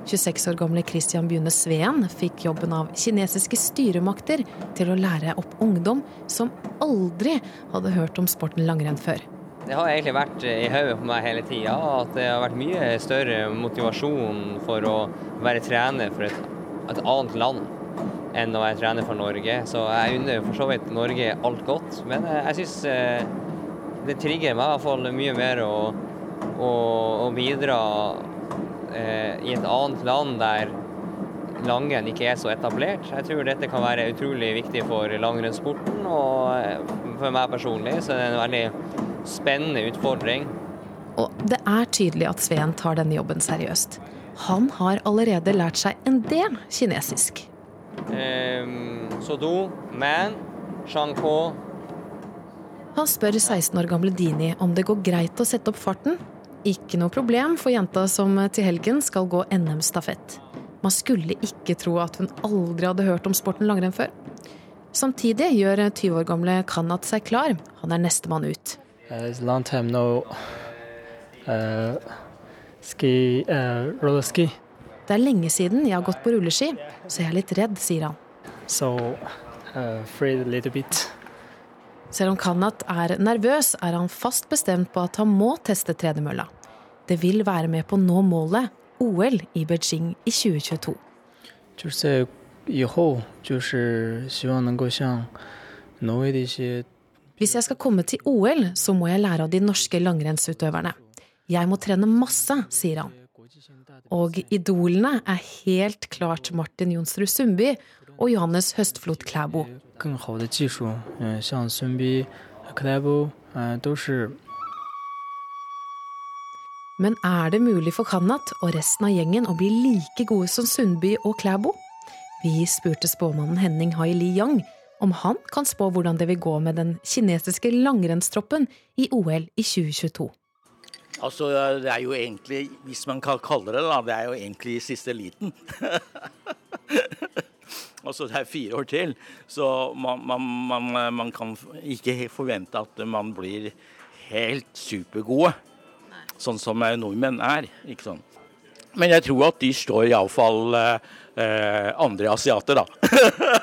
26 år gamle Christian Bune Sveen fikk jobben av kinesiske styremakter til å lære opp ungdom som aldri hadde hørt om sporten langrenn før. Det har egentlig vært i hodet på meg hele tida at det har vært mye større motivasjon for å være trener for et, et annet land enn å være trener for Norge. Så jeg unner for så vidt Norge alt godt. Men jeg syns det trigger meg i hvert fall mye mer å, å, å bidra eh, i et annet land der langrenn ikke er så etablert. Jeg tror dette kan være utrolig viktig for langrennssporten, og eh, for meg personlig så er det en veldig spennende utfordring. Og det er tydelig at Sveen tar denne jobben seriøst. Han har allerede lært seg en del kinesisk. Um, Sodo, man, shangpo, han spør 16 år gamle Dini om det går greit å sette opp farten. Ikke noe problem for jenta som til helgen skal gå NM-stafett. Man skulle ikke tro at hun aldri hadde hørt om sporten langrenn før. Samtidig gjør 20 år gamle Kanat seg klar. Han er nestemann ut. Uh, no, uh, ski, uh, ski. Det er lenge siden jeg har gått på rulleski, så jeg er litt redd, sier han. So, uh, Selv om Kanat er nervøs, er han fast bestemt på at han må teste tredemølla. Det vil være med på å nå målet, OL i Beijing i 2022. Hvis jeg skal komme til OL, så må jeg lære av de norske langrennsutøverne. Jeg må trene masse, sier han. Og idolene er helt klart Martin Jonsrud Sundby og Johannes Høstflot Klæbo. Men er det mulig for Kanat og resten av gjengen å bli like gode som Sundby og Klæbo? Vi spurte spåmannen Henning Hai Li Yang om han kan spå hvordan det vil gå med den kinesiske langrennstroppen i OL i 2022. Altså, Det er jo egentlig, hvis man kan kalle det det, det er jo egentlig siste liten. <laughs> altså Det er fire år til, så man, man, man, man, kan ikke forvente at man blir helt supergode. Sånn som nordmenn er. ikke sånn. Men jeg tror at de står iallfall eh, eh, andre asiater, da. <laughs>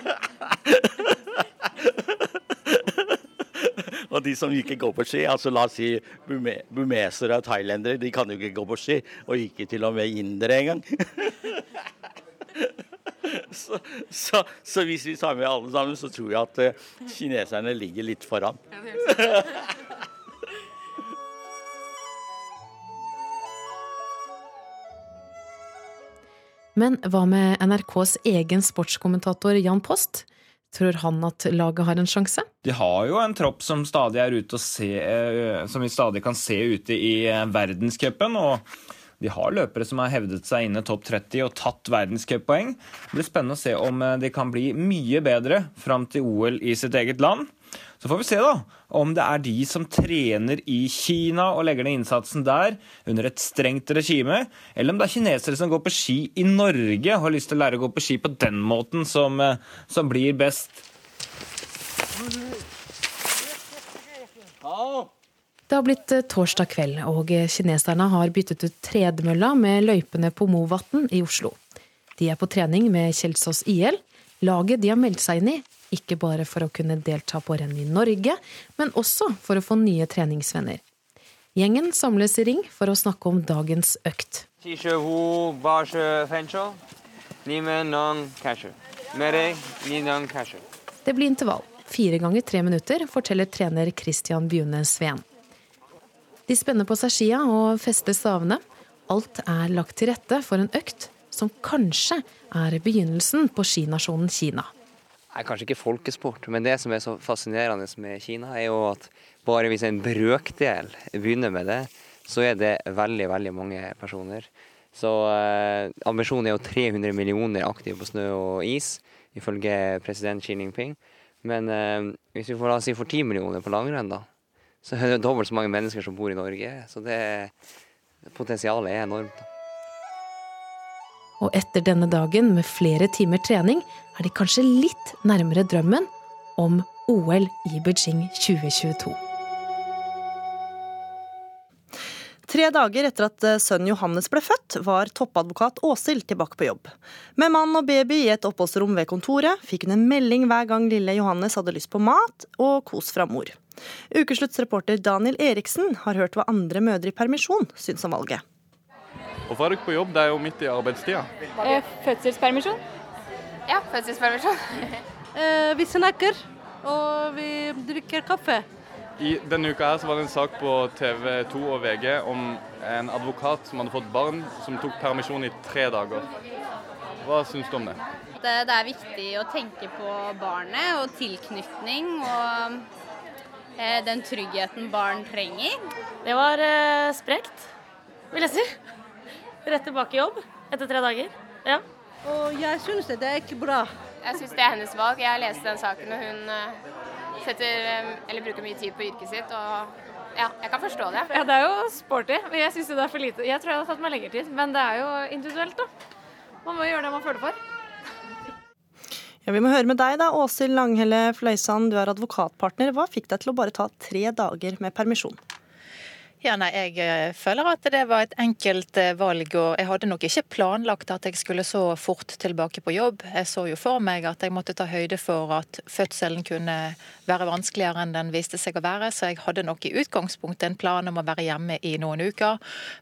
Og de som ikke går på ski, altså la oss si bumesere og thailendere, de kan jo ikke gå på ski. Og ikke til og med indere engang. <laughs> så, så, så, hvis vi tar med alle sammen, så tror jeg at uh, kineserne ligger litt foran. <laughs> Men hva med NRKs egen sportskommentator Jan Post? Tror han at laget har en sjanse? De har jo en tropp som stadig se, eh, som vi stadig kan se ute i eh, verdenscupen. Og de har løpere som har hevdet seg inne topp 30 og tatt verdenscuppoeng. Det blir spennende å se om eh, de kan bli mye bedre fram til OL i sitt eget land. Så får vi se da, om det er de som trener i Kina og legger ned innsatsen der under et strengt regime, eller om det er kinesere som går på ski i Norge og har lyst til å lære å gå på ski på den måten som, eh, som blir best. Det har blitt eh, torsdag kveld, og kineserne har byttet ut tredemølla med løypene på Movatn i Oslo. De er på trening med Kjelsås IL. Laget de har meldt seg inn i, ikke bare for å kunne delta på renn i Norge, men også for å få nye treningsvenner. Gjengen samles i ring for å snakke om dagens økt. Det blir intervall. Fire ganger tre minutter, forteller trener Christian Bjune Sveen. De spenner på seg skia og fester stavene. Alt er lagt til rette for en økt som kanskje er begynnelsen på skinasjonen Kina. Det er kanskje ikke folkesport, men det som er så fascinerende med Kina, er jo at bare hvis en brøkdel begynner med det, så er det veldig, veldig mange personer. Så eh, ambisjonen er jo 300 millioner aktive på snø og is, ifølge president Xi Jinping. Men eh, hvis vi får, da, si, for 10 millioner på langrenn, da, så er det dobbelt så mange mennesker som bor i Norge. Så det, potensialet er enormt. Da. Og etter denne dagen med flere timer trening er de kanskje litt nærmere drømmen om OL i Beijing 2022. Tre dager etter at eh, sønnen Johannes ble født, var toppadvokat Åshild tilbake på jobb. Med mann og baby i et oppholdsrom ved kontoret fikk hun en melding hver gang lille Johannes hadde lyst på mat og kos fra mor. Ukesluttsreporter Daniel Eriksen har hørt hva andre mødre i permisjon syns om valget. Hvorfor er dere på jobb? Det er jo midt i arbeidstida. Eh, fødselspermisjon. Ja, fødselspermisjon. <laughs> eh, vi snakker, og vi drikker kaffe. I denne uka her så var det en sak på TV 2 og VG om en advokat som hadde fått barn, som tok permisjon i tre dager. Hva syns du om det? det? Det er viktig å tenke på barnet og tilknytning og den tryggheten barn trenger. Det var eh, sprekt, vil jeg si. Rett tilbake i jobb etter tre dager. Ja. Og jeg syns det, det er ikke bra. Jeg syns det er hennes valg. Jeg leste den saken, og hun eh, setter, eller bruker mye tid på yrket sitt. og ja, jeg kan forstå det. Ja, Det er jo sporty, men jeg syns det er for lite. Jeg tror jeg hadde tatt meg lengre tid, men det er jo individuelt, da. Man må gjøre det man føler for. Ja, Vi må høre med deg, da, Åshild Langhelle Fløysand. Du er advokatpartner. Hva fikk deg til å bare ta tre dager med permisjon? Ja, nei, Jeg eh, føler at det var et enkelt eh, valg, og jeg hadde nok ikke planlagt at jeg skulle så fort tilbake på jobb. Jeg så jo for meg at jeg måtte ta høyde for at fødselen kunne være vanskeligere enn den viste seg å være, så jeg hadde nok i utgangspunktet en plan om å være hjemme i noen uker.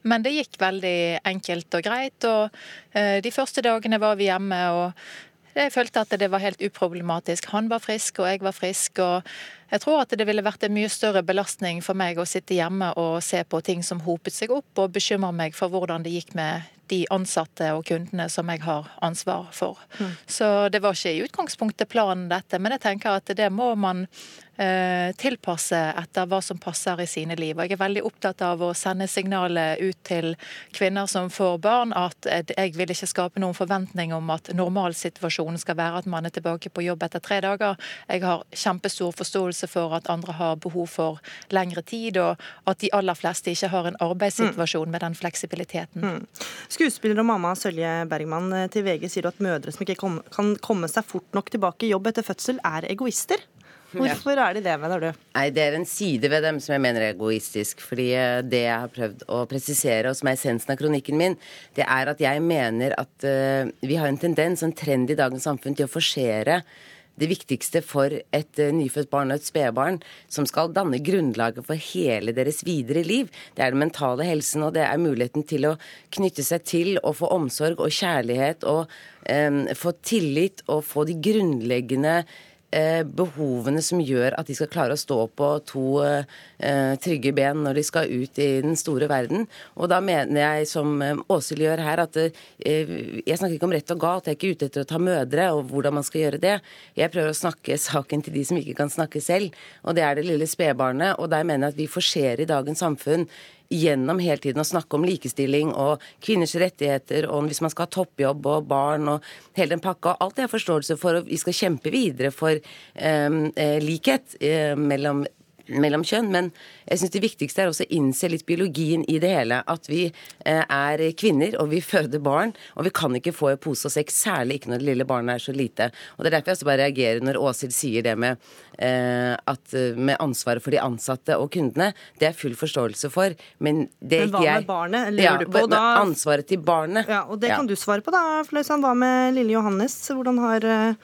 Men det gikk veldig enkelt og greit, og eh, de første dagene var vi hjemme. og jeg følte at det var helt uproblematisk. Han var frisk, og jeg var frisk. og jeg tror at det ville vært en mye større belastning for meg å sitte hjemme og se på ting som hopet seg opp, og bekymre meg for hvordan det gikk med de ansatte og kundene som jeg har ansvar for. Mm. Så det var ikke i utgangspunktet planen dette, men jeg tenker at det må man tilpasse etter hva som passer i sine liv. Og jeg er veldig opptatt av å sende signalet ut til kvinner som får barn, at jeg vil ikke skape noen forventning om at normalsituasjonen skal være at man er tilbake på jobb etter tre dager. Jeg har kjempestor forståelse for at andre har behov for lengre tid, og at de aller fleste ikke har en arbeidssituasjon med den fleksibiliteten. Mm. Skuespiller og mamma Sølje Bergman eh, til VG sier at mødre som ikke kan komme seg fort nok tilbake i jobb etter fødsel, er egoister. <laughs> Hvorfor er de det, mener du? Nei, Det er en side ved dem som jeg mener er egoistisk. fordi eh, det jeg har prøvd å presisere, og som er essensen av kronikken min, det er at jeg mener at uh, vi har en tendens, en trend i dagens samfunn, til å forsere det viktigste for et uh, nyfødt barn og et spedbarn, som skal danne grunnlaget for hele deres videre liv. Det er den mentale helsen, og det er muligheten til å knytte seg til og få omsorg og kjærlighet og um, få tillit og få de grunnleggende Eh, behovene som gjør at de skal klare å stå på to eh, trygge ben når de skal ut i den store verden. Og da mener jeg, som eh, Åshild gjør her, at jeg snakker ikke om rett og galt. Jeg er ikke ute etter å ta mødre og hvordan man skal gjøre det. Jeg prøver å snakke <laughs> saken til de som ikke kan snakke selv, og det er det lille spedbarnet. Og der mener jeg at vi forserer i dagens samfunn gjennom hele tiden å snakke om likestilling og kvinners rettigheter, og hvis man skal ha toppjobb og barn og hele den pakka. Alt det har forståelse for, og vi skal kjempe videre for um, likhet um, mellom mellom kjønn. Men jeg syns det viktigste er også å innse litt biologien i det hele. At vi eh, er kvinner, og vi <laughs> føder barn. Og vi kan ikke få i pose og sekk, særlig ikke når det lille barnet er så lite. Og Det er derfor jeg også bare reagerer når Åshild sier det med, at, med ansvaret for de ansatte og kundene. Det er full forståelse for. Men det er ikke jeg. Men hva med barnet? Lever ja, du på da? Ansvaret til barnet. Ja, og Det kan du svare på, da, Fløysan. Hva med lille Johannes? Hvordan, har, eh,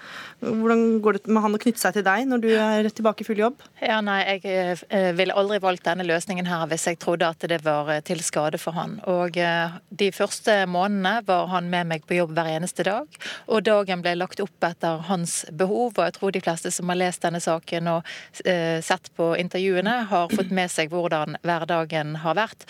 hvordan går det med han å knytte seg til deg når du er tilbake i full jobb? Ja, nei, jeg eh, ville aldri valgt denne løsningen her hvis jeg trodde at det var eh, til skade for han. Og eh, De første månedene var han med meg på jobb hver eneste dag. Og dagen ble lagt opp etter hans behov. Og jeg tror de fleste som har lest denne saken og sett på intervjuene, har fått med seg hvordan hverdagen har vært.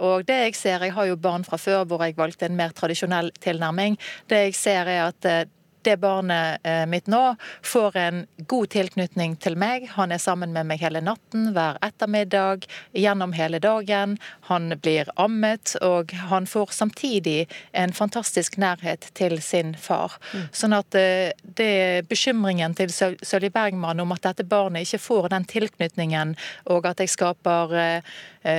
Og det jeg ser, jeg har jo barn fra før hvor jeg valgte en mer tradisjonell tilnærming. Det jeg ser er at det barnet eh, mitt nå får en god tilknytning til meg. Han er sammen med meg hele natten, hver ettermiddag, gjennom hele dagen. Han blir ammet, og han får samtidig en fantastisk nærhet til sin far. Mm. Sånn at eh, det bekymringen til Sølje Bergman om at dette barnet ikke får den tilknytningen, og at jeg skaper eh,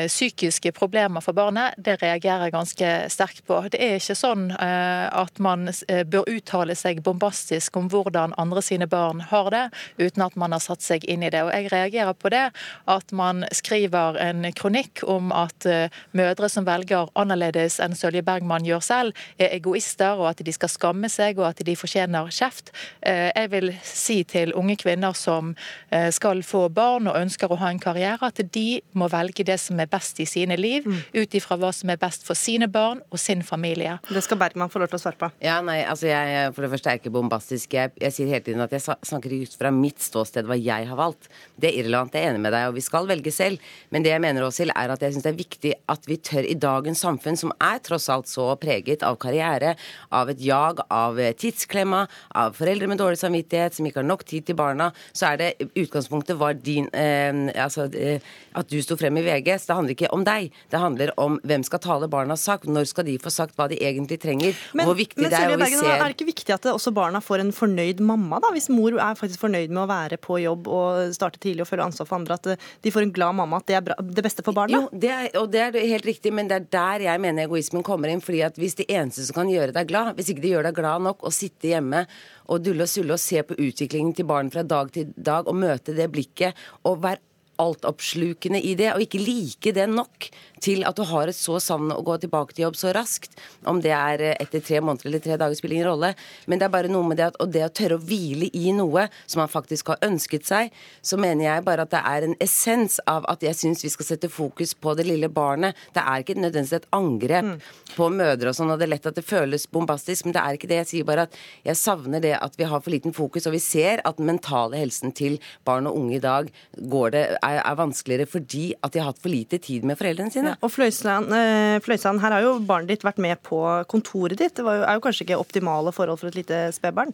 psykiske problemer for barnet, det reagerer jeg ganske sterkt på. Det er ikke sånn at man bør uttale seg bombastisk om hvordan andre sine barn har det, uten at man har satt seg inn i det. Og Jeg reagerer på det at man skriver en kronikk om at uh, mødre som velger annerledes enn Sølje Bergman gjør selv, er egoister, og at de skal skamme seg, og at de fortjener kjeft. Uh, jeg vil si til unge kvinner som uh, skal få barn og ønsker å ha en karriere, at de må velge det som er best i sine liv, mm. ut ifra hva som er best for sine barn og sin familie. Det skal Bergman få lov til å svare på. Ja, nei, altså jeg, For det første er ikke bombastisk. Jeg, jeg, sier hele tiden at jeg snakker ut fra mitt ståsted, hva jeg har valgt. Det er irrelevant, jeg er enig med deg, og vi skal velge selv. Men det jeg mener også, er at jeg syns det er viktig at vi tør i dagens samfunn, som er tross alt så preget av karriere, av et jag, av tidsklemma, av foreldre med dårlig samvittighet, som ikke har nok tid til barna, så er det utgangspunktet var din eh, Altså eh, at du sto frem i VG. Så det handler ikke om deg. Det handler om hvem skal tale barnas sak. Når skal de få sagt hva de egentlig trenger? Men, hvor viktig men, det er. Og vi ser... Er det ikke viktig at det også barna får en fornøyd mamma, da? Hvis mor er faktisk fornøyd med å være på jobb og starte tidlig og føle ansvar for andre, at eh, de får en glad mamma, at det er bra, det beste for barna? Jo, det er, og det er helt riktig, men det er der jeg mener egoismen kommer inn. fordi at hvis det eneste som kan gjøre deg glad, hvis ikke det gjør deg glad nok å sitte hjemme og dulle og sulle og se på utviklingen til barn fra dag til dag og møte det blikket og være altoppslukende i det, og ikke like det nok til at du har et så savn å gå tilbake til jobb så raskt. Om det er eh, etter tre måneder eller tre dager, spiller ingen rolle. Men det er bare noe med det at, og det å tørre å hvile i noe som man faktisk har ønsket seg, så mener jeg bare at det er en essens av at jeg syns vi skal sette fokus på det lille barnet. Det er ikke nødvendigvis et angrep mm. på mødre og sånn, og det er lett at det føles bombastisk, men det er ikke det. Jeg sier bare at jeg savner det at vi har for liten fokus, og vi ser at den mentale helsen til barn og unge i dag går det, er, er vanskeligere fordi at de har hatt for lite tid med foreldrene sine. Og Fløysand, eh, Fløysand, her har jo barnet ditt vært med på kontoret ditt. Det jo, er jo kanskje ikke optimale forhold for et lite spedbarn?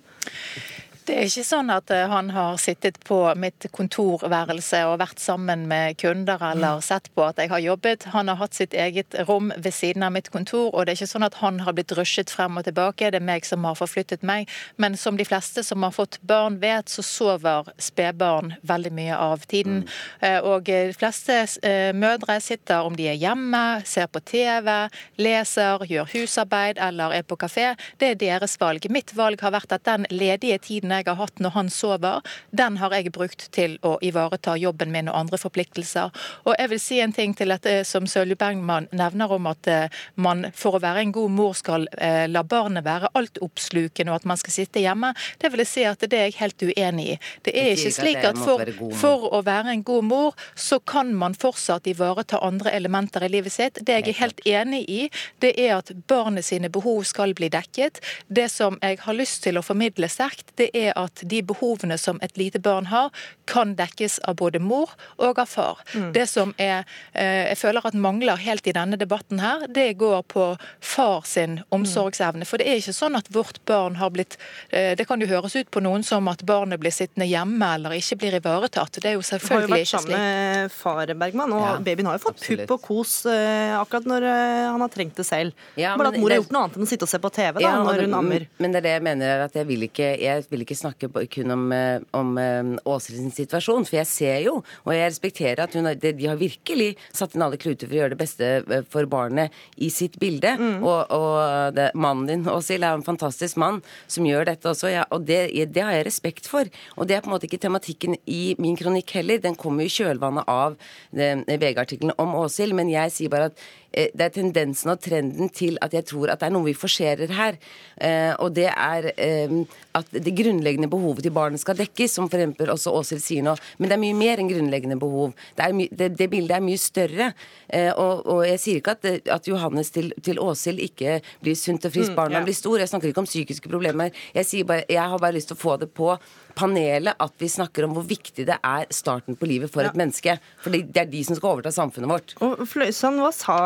Det er ikke sånn at eh, han har sittet på mitt kontorværelse og vært sammen med kunder eller mm. sett på at jeg har jobbet. Han har hatt sitt eget rom ved siden av mitt kontor, og det er ikke sånn at han har blitt rushet frem og tilbake. Det er meg som har forflyttet meg. Men som de fleste som har fått barn vet, så sover spedbarn veldig mye av tiden. Mm. Eh, og de fleste eh, mødre sitter, om de er hjemme, ser på TV, leser, gjør husarbeid eller er på kafé. Det er deres valg. Mitt valg har vært at den ledige tiden jeg har hatt når han sover, den har jeg brukt til å ivareta jobben min og andre forpliktelser. Og jeg vil si en ting til dette som Sølje Bergman nevner om at eh, man for å være en god mor skal eh, la barnet være altoppslukende, og at man skal sitte hjemme. Det vil jeg si at det er jeg helt uenig i. Det er ikke slik at for, for å være en god mor, så kan man fortsatt ivareta andre elementer i livet sitt. Det jeg er helt enig i, det er at barnet sine behov skal bli dekket. Det som jeg har lyst til å formidle sterkt, det er at de behovene som et lite barn har, kan dekkes av både mor og av far. Mm. Det som er, eh, jeg føler at mangler helt i denne debatten her, det går på far sin omsorgsevne. For det er ikke sånn at vårt barn har blitt eh, Det kan jo høres ut på noen som at barnet blir sittende hjemme eller ikke blir ivaretatt. Det er jo selvfølgelig ikke slik. Har jo vært sammen med far, Bergman, og ja, babyen har jo fått absolutt. pupp og kos eh, akkurat når han har trengt det selv. Ja, Bare at mor har gjort noe annet enn å sitte og se på TV da, ja, når hun ammer. Men det er det jeg mener, at jeg vil ikke, jeg vil ikke snakke kun om, eh, om eh, Åshild situasjon, for jeg ser jo, og jeg respekterer at hun, de har virkelig satt inn alle kluter for å gjøre det beste eh, for barnet i sitt bilde. Mm. Og, og det, mannen din, Åshild, er en fantastisk mann som gjør dette også, ja, og det, det, har jeg respekt for. Og det er på en måte ikke tematikken i min kronikk heller, den kommer jo i kjølvannet av VG-artikkelen om Åshild, men jeg sier bare at det er tendensen og trenden til at jeg tror at det er noe vi forserer her. Eh, og det er eh, at det grunnleggende behovet til barnet skal dekkes, som f.eks. også Åshild sier nå. Men det er mye mer enn grunnleggende behov. Det, det, det bildet er mye større. Eh, og, og, jeg sier ikke at, at Johannes til, til Åshild ikke blir sunt og friskt, mm, når mm, ja. blir stor. Jeg snakker ikke om psykiske problemer. Jeg, bare, jeg har bare lyst til å få det på panelet at vi snakker om hvor viktig det er starten på livet for ja. et menneske. For det er de som skal overta samfunnet vårt. Og Fløysan, hva sa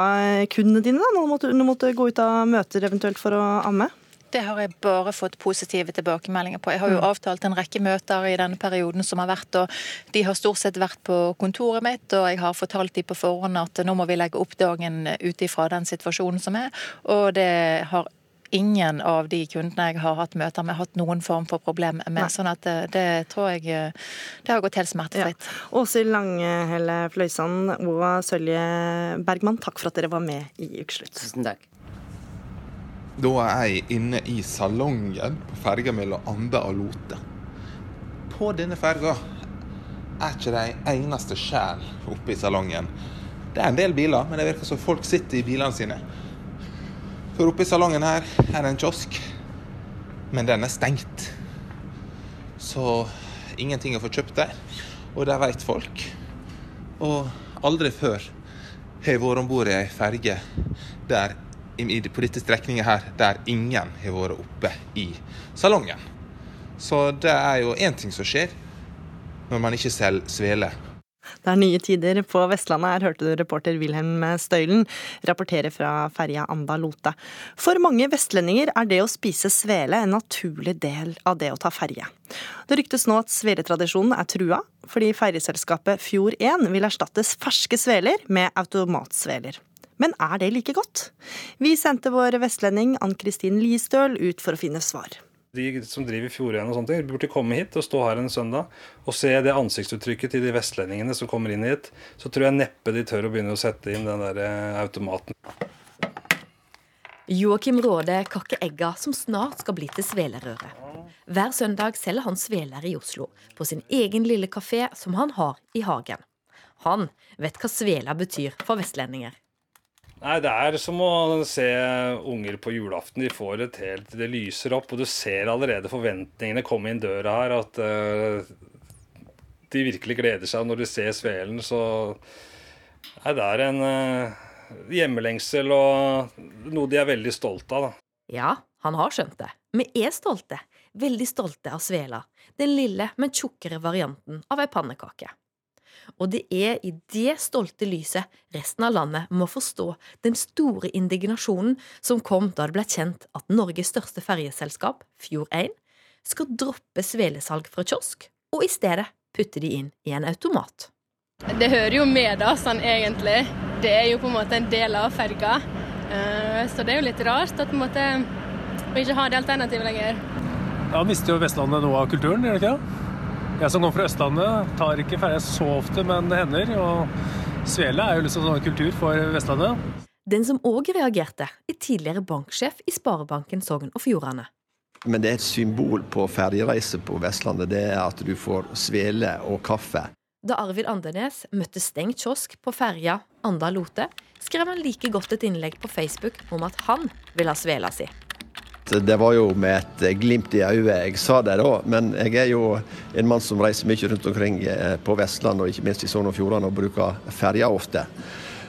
kundene dine da, når du måtte, måtte gå ut av møter eventuelt for å amme? Det har jeg bare fått positive tilbakemeldinger på. Jeg har jo mm. avtalt en rekke møter i denne perioden som har vært, og de har stort sett vært på kontoret mitt, og jeg har fortalt de på forhånd at nå må vi legge opp dagen ut ifra den situasjonen som er. Og det har ingen av de kundene jeg har hatt møter med, hatt noen form for problem med. Nei. Sånn at det, det, tror jeg det har gått helt smertefritt. Ja. Åshild Langehelle Fløysand og Sølje Bergman, takk for at dere var med i Ukeslutt. Tusen takk. Da er jeg inne i salongen på ferga mellom Ande og Lote. På denne ferga er ikke det eneste sjel oppe i salongen. Det er en del biler, men det virker som folk sitter i bilene sine. For oppe i salongen her er det en kiosk, men den er stengt. Så ingenting å få kjøpt der. Og det veit folk. Og aldri før har jeg vært om bord i ei ferge der, på dette strekninga her der ingen har vært oppe i salongen. Så det er jo én ting som skjer når man ikke selger svele det er nye tider på Vestlandet. Her hørte du reporter Wilhelm Støylen rapportere fra ferja Anda-Lote. For mange vestlendinger er det å spise svele en naturlig del av det å ta ferje. Det ryktes nå at sveletradisjonen er trua, fordi ferjeselskapet Fjord1 vil erstattes ferske sveler med automatsveler. Men er det like godt? Vi sendte vår vestlending Ann-Kristin Listøl ut for å finne svar. De som driver Fjordøyen og sånne ting, burde komme hit og stå her en søndag og se det ansiktsuttrykket til de vestlendingene som kommer inn hit. Så tror jeg neppe de tør å begynne å sette inn den der eh, automaten. Joakim Råde kakker egga som snart skal bli til svelerøre. Hver søndag selger han sveler i Oslo, på sin egen lille kafé som han har i hagen. Han vet hva svela betyr for vestlendinger. Nei, Det er som å se unger på julaften. De får et helt, Det lyser opp, og du ser allerede forventningene komme inn døra her. At uh, de virkelig gleder seg når de ser svelen. Så nei, det er en uh, hjemmelengsel og noe de er veldig stolte av. da. Ja, han har skjønt det. Vi er stolte. Veldig stolte av svela. Den lille, men tjukkere varianten av ei pannekake. Og det er i det stolte lyset resten av landet må forstå den store indignasjonen som kom da det ble kjent at Norges største ferjeselskap, Fjord1, skal droppe svelesalg fra kiosk, og i stedet putte de inn i en automat. Det hører jo med, da, sånn egentlig. Det er jo på en måte en del av ferga. Eh, så det er jo litt rart at på en måte, å ikke ha det alternativet lenger. Da mister jo Vestlandet noe av kulturen, gjør det ikke? Jeg som kommer fra Østlandet, tar ikke ferja så ofte, men det hender. Og svele er jo liksom sånn kultur for Vestlandet. Den som òg reagerte, er tidligere banksjef i Sparebanken Sogn og Fjordane. Men det er et symbol på ferjereise på Vestlandet. Det er at du får svele og kaffe. Da Arvid Andenes møtte stengt kiosk på ferja Anda-Lote, skrev han like godt et innlegg på Facebook om at han vil ha svela si. Det var jo med et glimt i øyet jeg sa det da, men jeg er jo en mann som reiser mye rundt omkring eh, på Vestlandet og ikke minst i Sogn og Fjordane og bruker ferja ofte.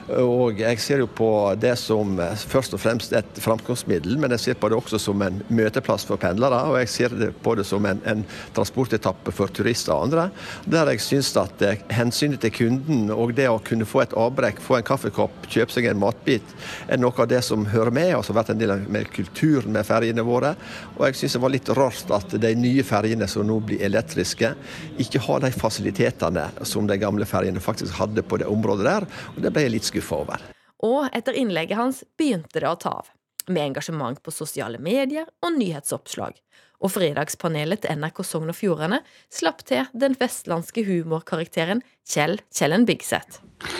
Og jeg ser jo på det som først og fremst et framkomstmiddel, men jeg ser på det også som en møteplass for pendlere. Og jeg ser på det som en, en transportetappe for turister og andre. Der jeg syns at eh, hensynet til kunden og det å kunne få et avbrekk, få en kaffekopp, kjøpe seg en matbit, er noe av det som hører med, og som har vært en del av kulturen med ferjene våre. Og jeg syns det var litt rart at de nye ferjene som nå blir elektriske, ikke har de fasilitetene som de gamle ferjene faktisk hadde på det området der. Og det ble litt skuffa over. Og etter innlegget hans begynte det å ta av. Med engasjement på sosiale medier og nyhetsoppslag. Og fredagspanelet til NRK Sogn og Fjordane slapp til den vestlandske humorkarakteren Kjell Kjellen Bigseth.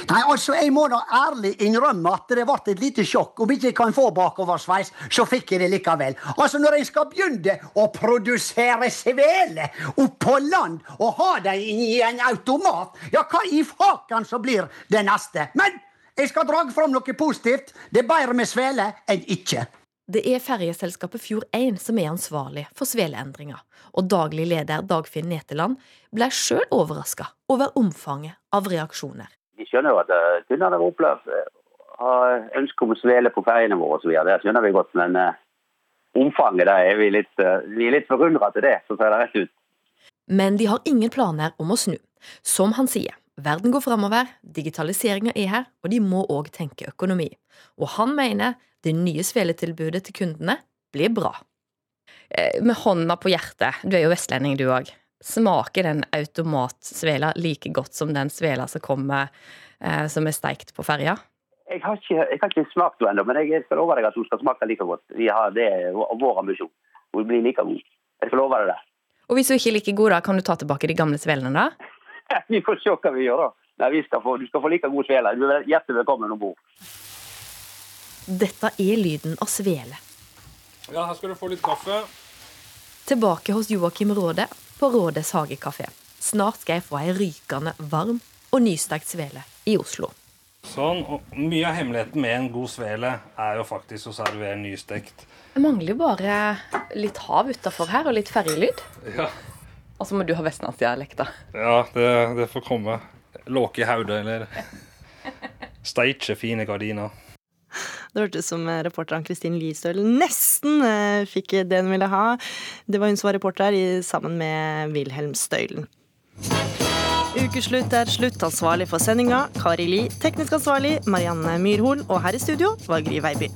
Nei, altså, Jeg må da ærlig innrømme at det ble et lite sjokk. Om ikke jeg kan få bakoversveis, så fikk jeg det likevel. Altså, Når jeg skal begynne å produsere svele oppå land og ha dem i en automat, ja, hva i faken så blir det neste? Men jeg skal dra fram noe positivt. Det er bedre med svele enn ikke. Det er ferjeselskapet Fjord1 som er ansvarlig for sveleendringa, og daglig leder Dagfinn Neteland ble sjøl overraska over omfanget av reaksjoner. Vi skjønner jo at kundene har opplevd har ønske om å svele på ferjene våre osv. Det skjønner vi godt. Men uh, omfanget der er vi litt, uh, vi er litt forundra til det, for å si det rett ut. Men de har ingen planer om å snu. Som han sier, verden går framover, digitaliseringa er her, og de må òg tenke økonomi. Og han mener det nye sveletilbudet til kundene blir bra. Eh, med hånda på hjertet, du er jo vestlending du òg. Smaker den automatsvela like godt som den svela som kommer eh, som er steikt på ferja? Jeg har ikke, jeg har ikke smakt henne ennå, men jeg skal love deg at hun skal smake like godt. Vi har, det er vår ambisjon. Hun blir like god. Jeg skal love deg det. Og hvis hun ikke er like god, da, kan du ta tilbake de gamle svelene, da? <laughs> vi får se hva vi gjør, da. Nei, skal få, du skal få like god svele. Du er hjertelig velkommen om bord. Dette er lyden av svele. Ja, her skal du få litt kaffe. Tilbake hos Joakim Råde på Rådes hagekafé. Snart skal jeg få ei rykende varm og nystekt svele i Oslo. Sånn, og Mye av hemmeligheten med en god svele er jo faktisk å servere nystekt. Det mangler jo bare litt hav utafor her, og litt ferjelyd. Ja. Og så må du ha vestlandsdialekta. Ja, det, det får komme. Låke i hodet, eller Steikje fine gardiner. Det hørtes som reporteren Kristin Listøl nesten eh, fikk det hun ville ha. Det var hun som var reporter sammen med Wilhelm Støylen. Ukeslutt er slutt. Ansvarlig for sendinga Kari Li. Teknisk ansvarlig Marianne Myrhol. Og her i studio var Gry Veiby.